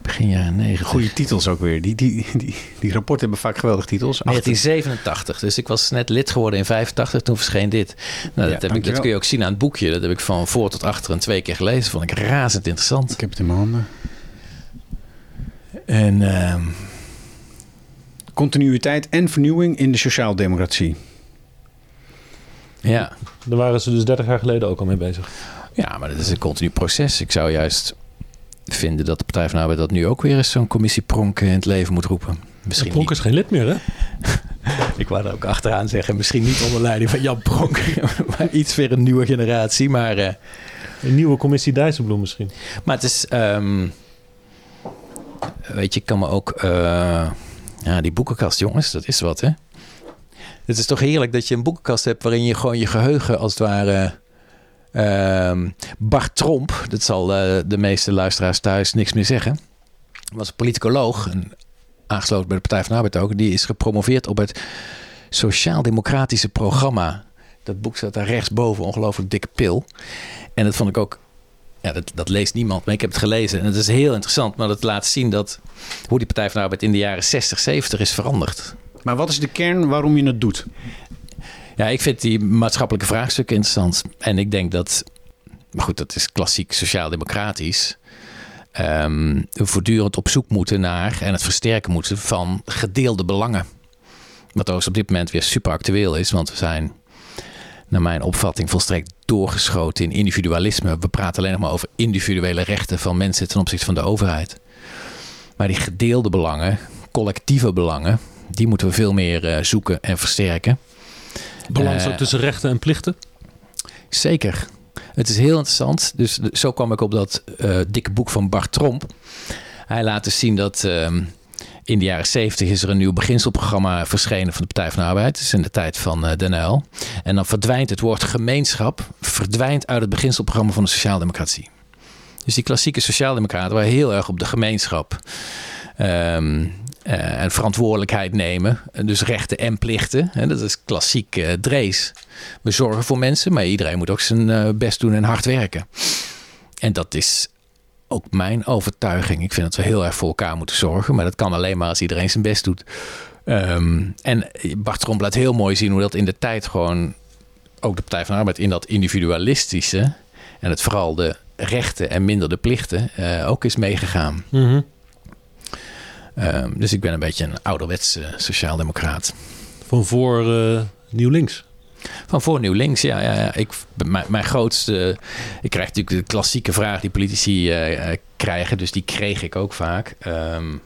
Begin jaren 90. Goede titels ook weer. Die, die, die, die rapporten hebben vaak geweldige titels. Achter- 1987. Dus ik was net lid geworden in 85. Toen verscheen dit. Nou, Ja, dat, heb ik, dat kun je ook zien aan het boekje. Dat heb ik van voor tot achter en twee keer gelezen. Vond ik razend interessant. Ik heb het in mijn handen. En ehm, Continuïteit en vernieuwing in de sociaaldemocratie. ja. Daar waren ze dus 30 jaar geleden ook al mee bezig. ja, maar dat is een continu proces. Ik zou juist vinden dat de Partij van de Arbeid dat nu ook weer eens zo'n commissie Pronk in het leven moet roepen. Misschien Pronk niet. is geen lid meer, hè? (laughs) Ik wou er ook achteraan zeggen, misschien niet onder leiding van Jan Pronk, (laughs) maar iets weer een nieuwe generatie. Maar, eh, Een nieuwe commissie Dijsselbloem misschien. maar het is, ehm, weet je, ik kan me ook, eh, ja, die boekenkast, jongens, dat is wat, hè? Het is toch heerlijk dat je een boekenkast hebt waarin je gewoon je geheugen als het ware. Ehm Bart Tromp, dat zal eh, de meeste luisteraars thuis niks meer zeggen, was een politicoloog, en aangesloten bij de Partij van de Arbeid ook. Die is gepromoveerd op het Sociaal-Democratische Programma. Dat boek staat daar rechtsboven, ongelooflijk dikke pil. En dat vond ik ook, ja, dat, dat leest niemand, maar ik heb het gelezen. En het is heel interessant, maar dat laat zien dat hoe die Partij van de Arbeid in de jaren 60, 70 is veranderd. Maar wat is de kern waarom je het doet? Ja, ik vind die maatschappelijke vraagstukken interessant. En ik denk dat, maar goed, dat is klassiek sociaal-democratisch. we voortdurend op zoek moeten naar en het versterken moeten van gedeelde belangen. Wat overigens op dit moment weer super actueel is, want we zijn, naar mijn opvatting, volstrekt doorgeschoten in individualisme. We praten alleen nog maar over individuele rechten van mensen ten opzichte van de overheid. Maar die gedeelde belangen, collectieve belangen, die moeten we veel meer eh, zoeken en versterken. Balans Eh, tussen rechten en plichten. Zeker. Het is heel interessant. Dus zo kwam ik op dat eh, dikke boek van Bart Tromp. Hij laat dus zien dat ehm, in de jaren 70 is er een nieuw beginselprogramma verschenen van de Partij van de Arbeid. Dus in de tijd van eh Den Uyl. En dan verdwijnt het woord gemeenschap verdwijnt uit het beginselprogramma van de Sociaaldemocratie. Dus die klassieke sociaaldemocraten waren heel erg op de gemeenschap. Ehm, eh, en verantwoordelijkheid nemen. En dus rechten en plichten. En dat is klassiek uh, Drees. We zorgen voor mensen, maar iedereen moet ook zijn best doen en hard werken. En dat is ook mijn overtuiging. Ik vind dat we heel erg voor elkaar moeten zorgen. Maar dat kan alleen maar als iedereen zijn best doet. Um, en Bart laat heel mooi zien hoe dat in de tijd gewoon... ook de Partij van de Arbeid in dat individualistische... en het vooral de rechten en minder de plichten ook is meegegaan. Mm. Um, dus ik ben een beetje een ouderwetse sociaaldemocraat. Van voor uh, Nieuw Links? Van voor Nieuw Links, ja. ja, ja. Ik, mijn, mijn grootste... Ik krijg natuurlijk de klassieke vraag die politici uh, krijgen. Dus die kreeg ik ook vaak. Um,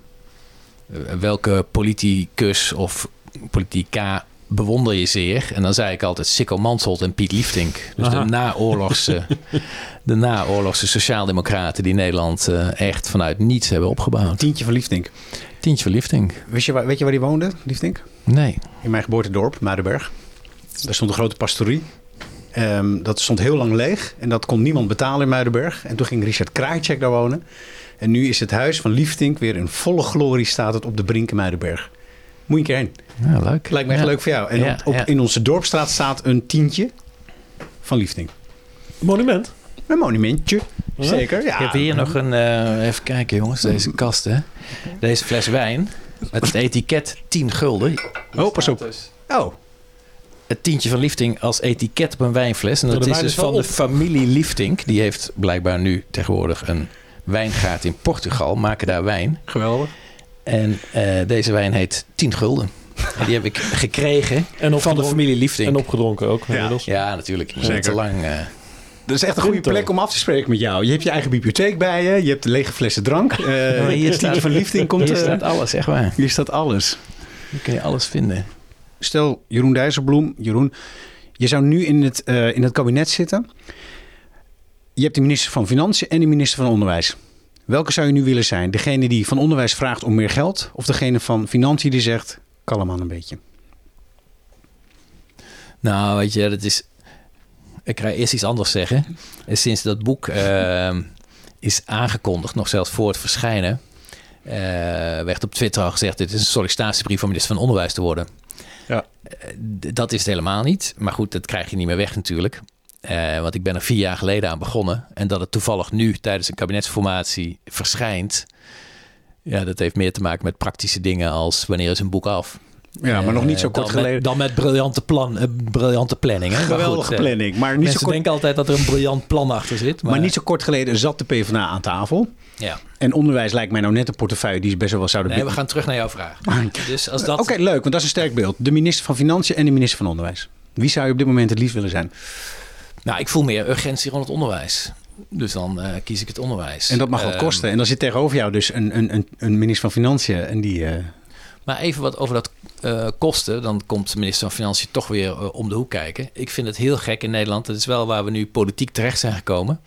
welke politicus of politica bewonder je zeer? En dan zei ik altijd Sikko Mansholt en Piet Liefdink. Dus Aha. de naoorlogse, (laughs) de naoorlogse sociaaldemocraten die Nederland uh, echt vanuit niets hebben opgebouwd. Tientje van Liefdink. Tientje van Liefdink. Weet je, waar, weet je waar die woonde, Liefdink? Nee. In mijn geboortedorp, Muidenberg. Daar stond een grote pastorie. Um, dat stond heel lang leeg en dat kon niemand betalen in Muidenberg. En toen ging Richard Krajicek daar wonen. En nu is het huis van Liefdink weer in volle glorie staat het op de Brink in Muidenberg. Moet je een keer heen. Ja, leuk. Lijkt me echt ja. leuk voor jou. En Ja, op, op- ja. in onze dorpstraat staat een tientje van Liefding. Monument? Een monumentje. Zeker. Ja. Ik heb hier nog een... eh, even kijken jongens, deze kast hè. Deze fles wijn. Met het etiket 10 gulden. Oh, pas op. Dus Oh, Het tientje van Liefding als etiket op een wijnfles. En dat is dus van de familie Liefding. Die heeft blijkbaar nu tegenwoordig een wijngaard in Portugal. Maken daar wijn. geweldig. En eh, deze wijn heet 10 gulden. (laughs) En die heb ik gekregen En van de familie Liefding. en opgedronken ook inmiddels. Ja, natuurlijk. Zeker. te lang. eh, Dat is echt een goede plek om af te spreken met jou. Je hebt je eigen bibliotheek bij je. Je hebt de lege flessen drank. (laughs) Eh maar hier staat- van Liefding komt... hier staat alles, echt waar. hier staat alles. Hier kun je alles vinden. Stel, Jeroen Dijsselbloem. Jeroen, je zou nu in het, eh, in het kabinet zitten. Je hebt de minister van Financiën en de minister van Onderwijs. Welke zou je nu willen zijn? Degene die van onderwijs vraagt om meer geld? Of degene van Financiën die zegt, kalm aan een beetje? Nou, weet je, dat is. Ik ga eerst iets anders zeggen. En Sinds dat boek eh, is aangekondigd, nog zelfs voor het verschijnen, eh, werd op Twitter al gezegd: dit is een sollicitatiebrief van minister van Onderwijs te worden. Ja. Eh, dat is het helemaal niet. Maar goed, dat krijg je niet meer weg natuurlijk. Eh, want ik ben er vier jaar geleden aan begonnen. En dat het toevallig nu tijdens een kabinetsformatie verschijnt. Ja, dat heeft meer te maken met praktische dingen als wanneer is een boek af. Ja, maar nog niet zo Eh, kort dan geleden. Met, dan met briljante, plan, eh, briljante planning. Hè? Maar Geweldige goed, planning. Maar niet, Mensen zo kort, denken altijd dat er een briljant plan achter zit. Maar, maar niet zo kort geleden zat de PvdA aan tafel. Ja. En onderwijs lijkt mij nou net een portefeuille die ze best wel zouden Nee, we gaan terug naar jouw vraag. Dus als dat... Oké, leuk, want dat is een sterk beeld. De minister van Financiën en de minister van Onderwijs. Wie zou je op dit moment het liefst willen zijn? Nou, ik voel meer urgentie rond het onderwijs. Dus dan eh, kies ik het onderwijs. En dat mag wat Ehm, kosten. En dan zit tegenover jou dus een, een, een, een minister van Financiën. En die. eh, Maar even wat over dat eh, kosten. Dan komt de minister van Financiën toch weer om de hoek kijken. Ik vind het heel gek in Nederland. Dat is wel waar we nu politiek terecht zijn gekomen.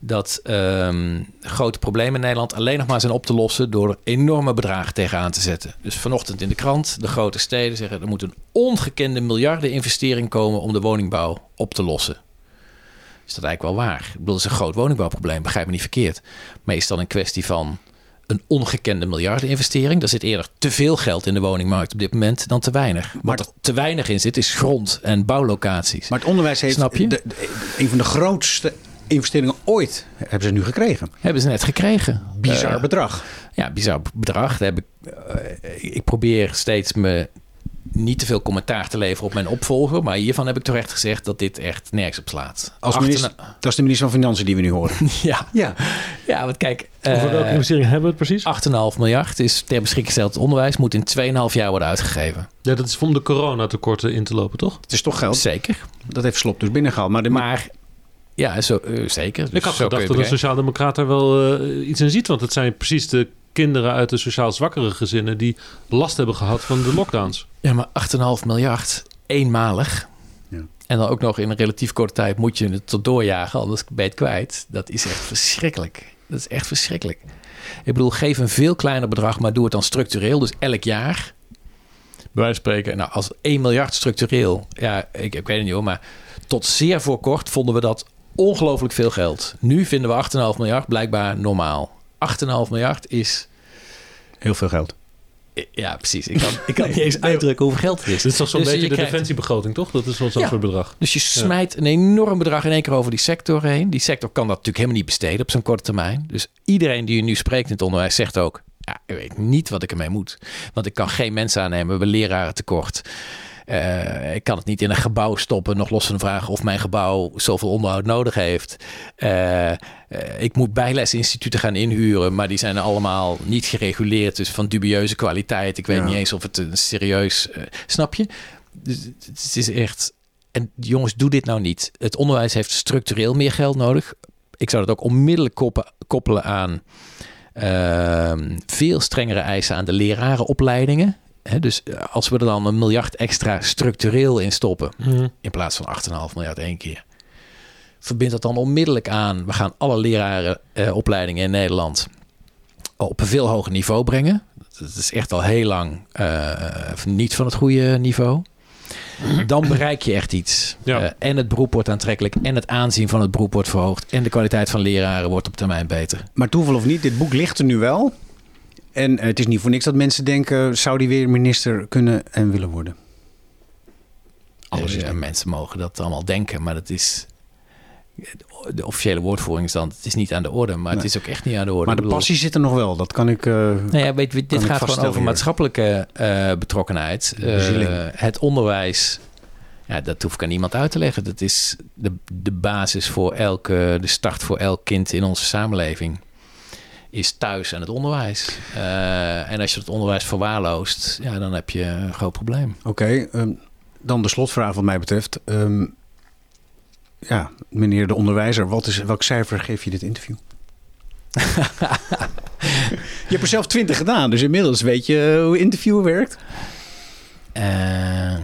Dat ehm, grote problemen in Nederland alleen nog maar zijn op te lossen door er enorme bedragen tegenaan te zetten. Dus vanochtend in de krant, de grote steden zeggen er moet een ongekende miljarden investering komen om de woningbouw op te lossen. Is dat eigenlijk wel waar? Ik bedoel, dat is een groot woningbouwprobleem, begrijp me niet verkeerd. Maar is dan een kwestie van een ongekende miljardeninvestering? Er zit eerder te veel geld in de woningmarkt op dit moment dan te weinig. Wat Maar- er te weinig in zit is grond en bouwlocaties. maar het onderwijs heeft. Snap je? de- de- een van de grootste investeringen ooit hebben ze nu gekregen. Hebben ze net gekregen. Bizar Eh, bedrag. Ja, bizar bedrag. Daar heb ik, eh, ik probeer steeds me niet te veel commentaar te leveren op mijn opvolger. Maar hiervan heb ik terecht gezegd dat dit echt nergens op slaat. Als Achterna- minister, dat is de minister van Financiën die we nu horen. (laughs) Ja, ja. ja, want kijk. Over welke eh, investering hebben we het precies? 8,5 miljard is ter beschikking gesteld. Het onderwijs moet in 2,5 jaar worden uitgegeven. Ja, dat is om de coronatekorten in te lopen, toch? Het is toch geld. Zeker. Dat heeft Slop dus binnengehaald. Maar, de, Maar ja, zo, eh, zeker. Dus ik had gedacht dat een het sociaaldemocraat daar wel eh, iets in ziet. Want het zijn precies de kinderen uit de sociaal zwakkere gezinnen... die last hebben gehad van de lockdowns. Ja, maar 8,5 miljard eenmalig. Ja. En dan ook nog in een relatief korte tijd moet je het tot doorjagen, anders ben je het kwijt. Dat is echt verschrikkelijk. Dat is echt verschrikkelijk. Ik bedoel, geef een veel kleiner bedrag, maar doe het dan structureel. Dus elk jaar. Bij wijze van spreken, nou, als 1 miljard structureel. Ja, ik, ik weet het niet hoor, maar tot zeer voor kort vonden we dat ongelooflijk veel geld. Nu vinden we 8,5 miljard blijkbaar normaal. 8,5 miljard is... Heel veel geld. Ja, precies. Ik kan, ik kan niet eens uitdrukken hoeveel geld het is. Dit is toch zo'n Dus beetje je de krijgt- defensiebegroting, toch? Dat is wel zo'n Ja. soort bedrag. Dus je smijt een enorm bedrag in één keer over die sector heen. Die sector kan dat natuurlijk helemaal niet besteden op zo'n korte termijn. Dus iedereen die je nu spreekt in het onderwijs zegt ook... Ja, ik weet niet wat ik ermee moet. Want ik kan geen mensen aannemen. We hebben leraren tekort. Eh, ik kan het niet in een gebouw stoppen. Nog los van de vraag of mijn gebouw zoveel onderhoud nodig heeft. Eh, eh, ik moet bijlesinstituten gaan inhuren. Maar die zijn allemaal niet gereguleerd. Dus van dubieuze kwaliteit. Ik weet Ja. niet eens of het een serieus... snap je? Dus het- is echt... En jongens, doe dit nou niet. Het onderwijs heeft structureel meer geld nodig. Ik zou dat ook onmiddellijk koppelen aan ehm, veel strengere eisen aan de lerarenopleidingen. Hè, dus eh, als we er dan een miljard extra structureel in stoppen, in plaats van 8,5 miljard één keer. Verbind dat dan onmiddellijk aan. We gaan alle lerarenopleidingen in Nederland op een veel hoger niveau brengen. Dat is echt al heel lang eh, niet van het goede niveau. Dan bereik je echt iets. Ja. Eh, en het beroep wordt aantrekkelijk. En het aanzien van het beroep wordt verhoogd. En de kwaliteit van leraren wordt op termijn beter. Maar toeval of niet, dit boek ligt er nu wel. En eh, het is niet voor niks dat mensen denken... zou die weer minister kunnen en willen worden? Alles is Eh, mensen mogen dat allemaal denken, maar dat is. De officiële woordvoering is dan. Het is niet aan de orde, maar Nee. het is ook echt niet aan de orde. Maar de bedoel- passie zit er nog wel. Dat kan ik... eh, Nou ja, weet, dit gaat gewoon over maatschappelijke eh, betrokkenheid. Het onderwijs, ja, dat hoef ik aan niemand uit te leggen. Dat is de, de basis voor elke, de start voor elk kind in onze samenleving. Is thuis en het onderwijs. Eh, en als je het onderwijs verwaarloost, ja, dan heb je een groot probleem. Oké, ehm, dan de slotvraag wat mij betreft. Ehm, ja, meneer de onderwijzer, wat is, welk cijfer geef je dit interview? (laughs) je hebt er zelf twintig gedaan, dus inmiddels weet je hoe interviewen werkt. Eh,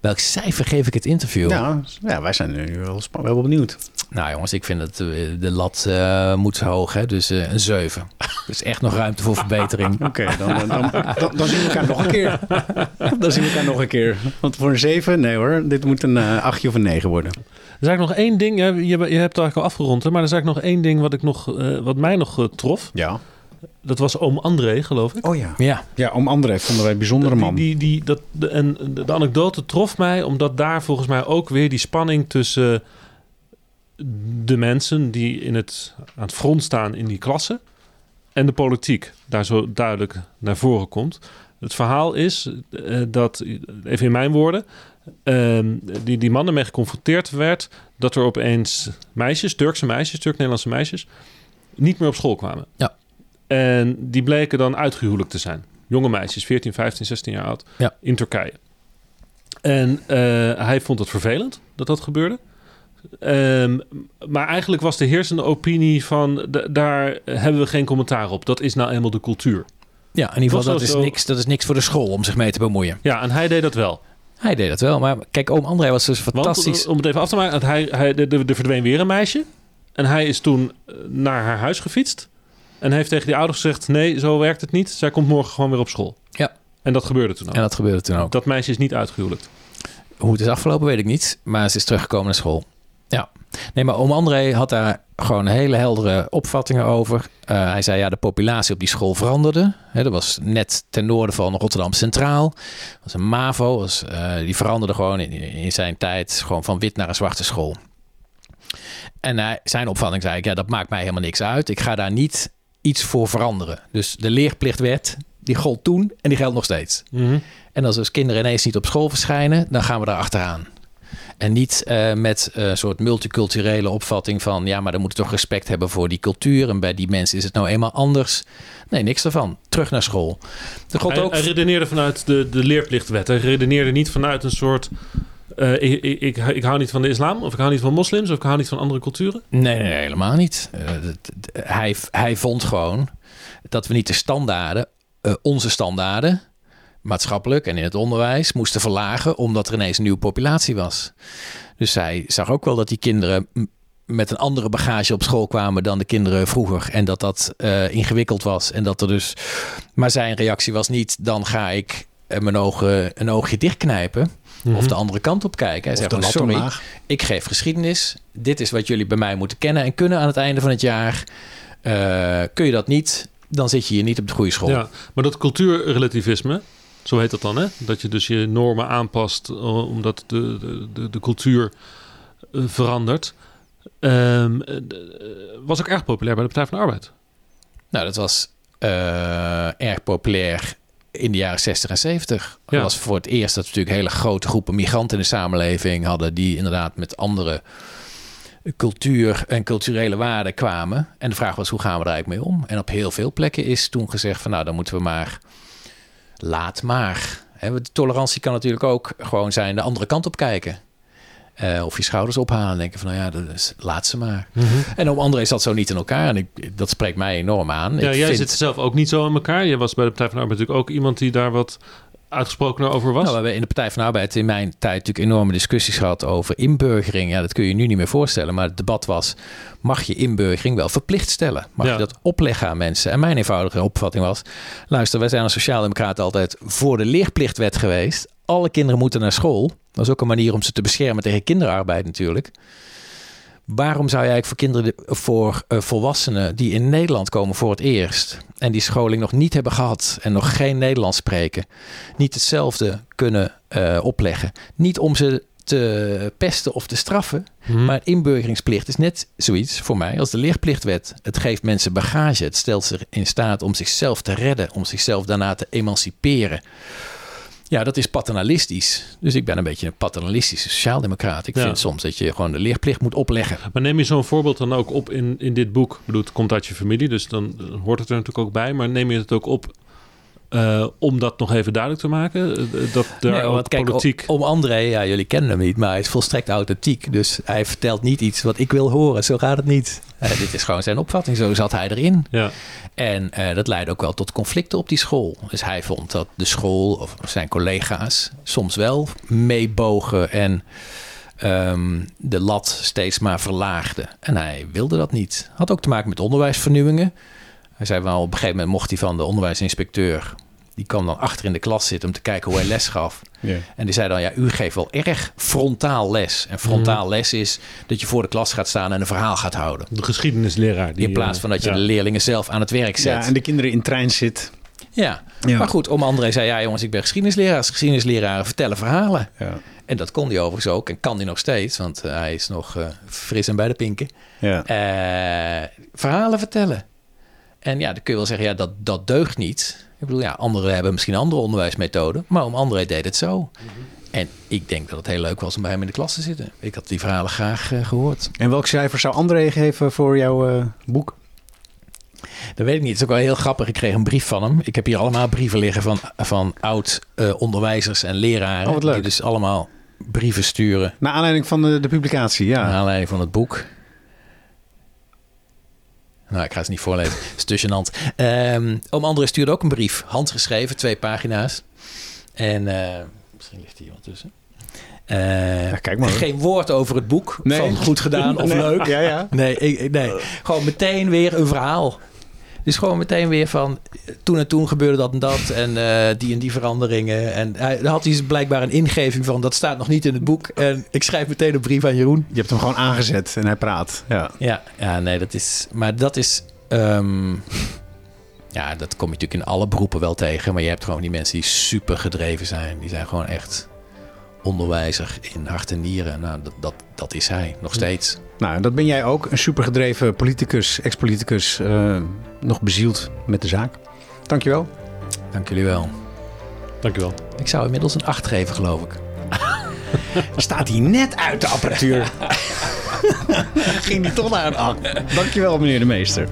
welk cijfer geef ik het interview? Ja, ja, wij zijn nu wel, wel benieuwd. Nou jongens, ik vind dat eh, de lat eh, moet hoog, hè? dus eh, een 7. (laughs) Dus echt nog ruimte voor verbetering. (laughs) Oké, dan, dan, dan, dan, dan zien we elkaar nog een keer. (laughs) Dan zien we elkaar nog een keer. Want voor een 7, nee hoor, dit moet een eh, achtje of een 9 worden. Er is eigenlijk nog één ding, je, je, je hebt het eigenlijk al afgerond, hè, maar er is eigenlijk nog één ding wat, ik nog, eh, wat mij nog trof. Ja. Dat was oom André, geloof ik. Oh ja. Ja, Ja, om André vonden wij een bijzondere man. Die, die, die, dat, de, en de, de anekdote trof mij omdat daar volgens mij ook weer die spanning tussen de mensen die in het, aan het front staan in die klasse en de politiek daar zo duidelijk naar voren komt. Het verhaal is eh, dat, even in mijn woorden, ehm, die, die man ermee geconfronteerd werd dat er opeens meisjes, Turkse meisjes, Turk-Nederlandse meisjes, niet meer op school kwamen. Ja. En die bleken dan uitgehuwelijkd te zijn. Jonge meisjes, 14, 15, 16 jaar oud, Ja. in Turkije. En eh, hij vond het vervelend dat dat gebeurde. Ehm, maar eigenlijk was de heersende opinie van... daar hebben we geen commentaar op. Dat is nou eenmaal de cultuur. ja in ieder geval, dat dat is, niks, dat is niks voor de school om zich mee te bemoeien. Ja, en hij deed dat wel. Hij deed dat wel, maar kijk, oom André was dus fantastisch. om het even af te maken... Hij, hij, er verdween weer een meisje. En hij is toen eh, naar haar huis gefietst. En heeft tegen die ouders gezegd... nee, zo werkt het niet. Zij komt morgen gewoon weer op school. Ja. En dat gebeurde toen ook. En dat gebeurde toen ook. Dat meisje is niet uitgehuwelijkd. Hoe het is afgelopen weet ik niet, maar ze is teruggekomen naar school. Nee, maar oom André had daar gewoon hele heldere opvattingen over. Eh, hij zei ja, de populatie op die school veranderde. Dat was net ten noorden van Rotterdam Centraal. Dat was een MAVO. Was, eh, die veranderde gewoon in, in zijn tijd gewoon van wit naar een zwarte school. En hij, zijn opvatting zei ik, ja, dat maakt mij helemaal niks uit. Ik ga daar niet iets voor veranderen. Dus de leerplichtwet, die gold toen en die geldt nog steeds. En als dus kinderen ineens niet op school verschijnen, dan gaan we daar achteraan. En niet eh, met een soort multiculturele opvatting van... ja, maar dan moet je toch respect hebben voor die cultuur... en bij die mensen is het nou eenmaal anders. Nee, niks ervan. Terug naar school. Hij, ook... hij redeneerde vanuit de, de leerplichtwet. Hij redeneerde niet vanuit een soort... eh, ik, ik, ik, ik hou niet van de islam, of ik hou niet van moslims... of ik hou niet van andere culturen. Nee, nee, helemaal niet. Eh, hij, hij vond gewoon dat we niet de standaarden... eh, onze standaarden, maatschappelijk en in het onderwijs... moesten verlagen omdat er ineens een nieuwe populatie was. Dus hij zag ook wel dat die kinderen... met een andere bagage op school kwamen dan de kinderen vroeger. En dat dat eh, ingewikkeld was. En dat er dus. Maar zijn reactie was niet: dan ga ik eh, mijn ogen, een oogje dichtknijpen. Of de andere kant op kijken. Mhm. Of van, lat sorry, omlaag. ik geef geschiedenis. Dit is wat jullie bij mij moeten kennen en kunnen aan het einde van het jaar. Eh, kun je dat niet, dan zit je hier niet op de goede school. Ja, maar dat cultuurrelativisme, zo heet dat dan, hè? Dat je dus je normen aanpast eh, omdat de, de, de, cultuur eh, verandert. Ehm, eh, was ook erg populair bij de Partij van de Arbeid. Nou, dat was erg populair in de jaren 60 en 70. Ja. Dat was voor het eerst dat we natuurlijk hele grote groepen migranten in de samenleving hadden... die inderdaad met andere cultuur en culturele waarden kwamen. En de vraag was, hoe gaan we er eigenlijk mee om? En op heel veel plekken is toen gezegd van... nou, dan moeten we maar... laat maar. Want tolerantie kan natuurlijk ook gewoon zijn de andere kant op kijken. Eh, of je schouders ophalen en denken van, nou ja, dat is, laat ze maar. En op andere is dat zo niet in elkaar. En ik, dat spreekt mij enorm aan. Ja, ik jij vind- zit zelf ook niet zo in elkaar. Je was bij de Partij van de Arbeid natuurlijk ook iemand die daar wat uitgesprokener over was. Nou, we hebben in de Partij van de Arbeid in mijn tijd natuurlijk enorme discussies gehad over inburgering. Ja, dat kun je je nu niet meer voorstellen. Maar het debat was, mag je inburgering wel verplicht stellen? Mag Ja. je dat opleggen aan mensen? En mijn eenvoudige opvatting was, luister, wij zijn als sociaaldemocraten altijd voor de leerplichtwet geweest. Alle kinderen moeten naar school. Dat is ook een manier om ze te beschermen tegen kinderarbeid natuurlijk. Waarom zou je eigenlijk voor kinderen, de- voor eh, volwassenen die in Nederland komen voor het eerst en die scholing nog niet hebben gehad en nog geen Nederlands spreken, niet hetzelfde kunnen eh, opleggen? Niet om ze te pesten of te straffen, Mhm. maar inburgeringsplicht is net zoiets voor mij als de leerplichtwet. Het geeft mensen bagage, het stelt ze in staat om zichzelf te redden, om zichzelf daarna te emanciperen. Ja, dat is paternalistisch. Dus ik ben een beetje een paternalistische sociaaldemocraat. Ik Ja. vind soms dat je gewoon de leerplicht moet opleggen. Maar neem je zo'n voorbeeld dan ook op in, in dit boek? Ik bedoel, het komt uit je familie, dus dan hoort het er natuurlijk ook bij. Maar neem je het ook op eh, om dat nog even duidelijk te maken? Eh, Dat er Nee, ook want kijk, politiek... o- om André, ja, jullie kennen hem niet, maar hij is volstrekt authentiek. Dus hij vertelt niet iets wat ik wil horen. Zo gaat het niet. Eh, dit is gewoon zijn opvatting. Zo zat hij erin. Ja, En dat leidde ook wel tot conflicten op die school. Dus hij vond dat de school of zijn collega's soms wel meebogen en ehm, de lat steeds maar verlaagden. En hij wilde dat niet. Had ook te maken met onderwijsvernieuwingen. Hij zei wel, op een gegeven moment mocht hij van de onderwijsinspecteur... die kwam dan achter in de klas zitten om te kijken hoe hij les gaf. En die zei dan, ja, u geeft wel erg frontaal les. En frontaal les is dat je voor de klas gaat staan en een verhaal gaat houden. de geschiedenisleraar. Die, In plaats van dat je ja. de leerlingen zelf aan het werk zet. ja, en de kinderen in trein zit. Ja. Ja. maar goed, om André zei, ja jongens, ik ben geschiedenisleraar. Als geschiedenisleraar vertellen verhalen. Ja. En dat kon hij overigens ook en kan hij nog steeds, want eh, hij is nog eh, fris en bij de pinken. Ja. Eh, verhalen vertellen. En ja, dan kun je wel zeggen, ja, dat, dat deugt niet. Ik bedoel, ja, anderen hebben misschien andere onderwijsmethoden, maar om André deed het zo. En ik denk dat het heel leuk was om bij hem in de klas te zitten. Ik had die verhalen graag eh, gehoord. En welk cijfer zou André geven voor jouw eh, boek? Dat weet ik niet. Het is ook wel heel grappig. Ik kreeg een brief van hem. Ik heb hier allemaal brieven liggen van, van oud-onderwijzers en leraren. Oh. Die dus allemaal brieven sturen Naar aanleiding van de, de publicatie, ja. naar aanleiding van het boek. Nou, ik ga het niet voorlezen. Het is te. Ehm oom André stuurde ook een brief. Handgeschreven, twee pagina's. En eh, misschien ligt hier wat tussen. Eh, Ja, kijk maar. Geen woord over het boek. Nee. Van goed gedaan of Nee. leuk. Ja, ja. Nee, ik, nee. gewoon meteen weer een verhaal. Dus gewoon meteen weer van toen en toen gebeurde dat en dat (laughs) en eh, die en die veranderingen. En hij daar had hij dus blijkbaar een ingeving van dat staat nog niet in het boek. En ik schrijf meteen een brief aan Jeroen. Je hebt hem gewoon aangezet en hij praat. Ja. Ja, ja nee, dat is. Maar dat is. ehm, ja, dat kom je natuurlijk in alle beroepen wel tegen. Maar je hebt gewoon die mensen die super gedreven zijn. Die zijn gewoon echt onderwijzer in hart en nieren. Nou, dat, dat, dat is hij nog steeds. Nou, dat ben jij ook. Een supergedreven politicus, ex-politicus. eh, nog bezield met de zaak. Dankjewel. Dank jullie wel. Dankjewel. Ik zou inmiddels een 8 geven, geloof ik. (laughs) Staat hij net uit de apparatuur. (laughs) Ging die toch naar een 8. (laughs) Dankjewel, meneer de meester.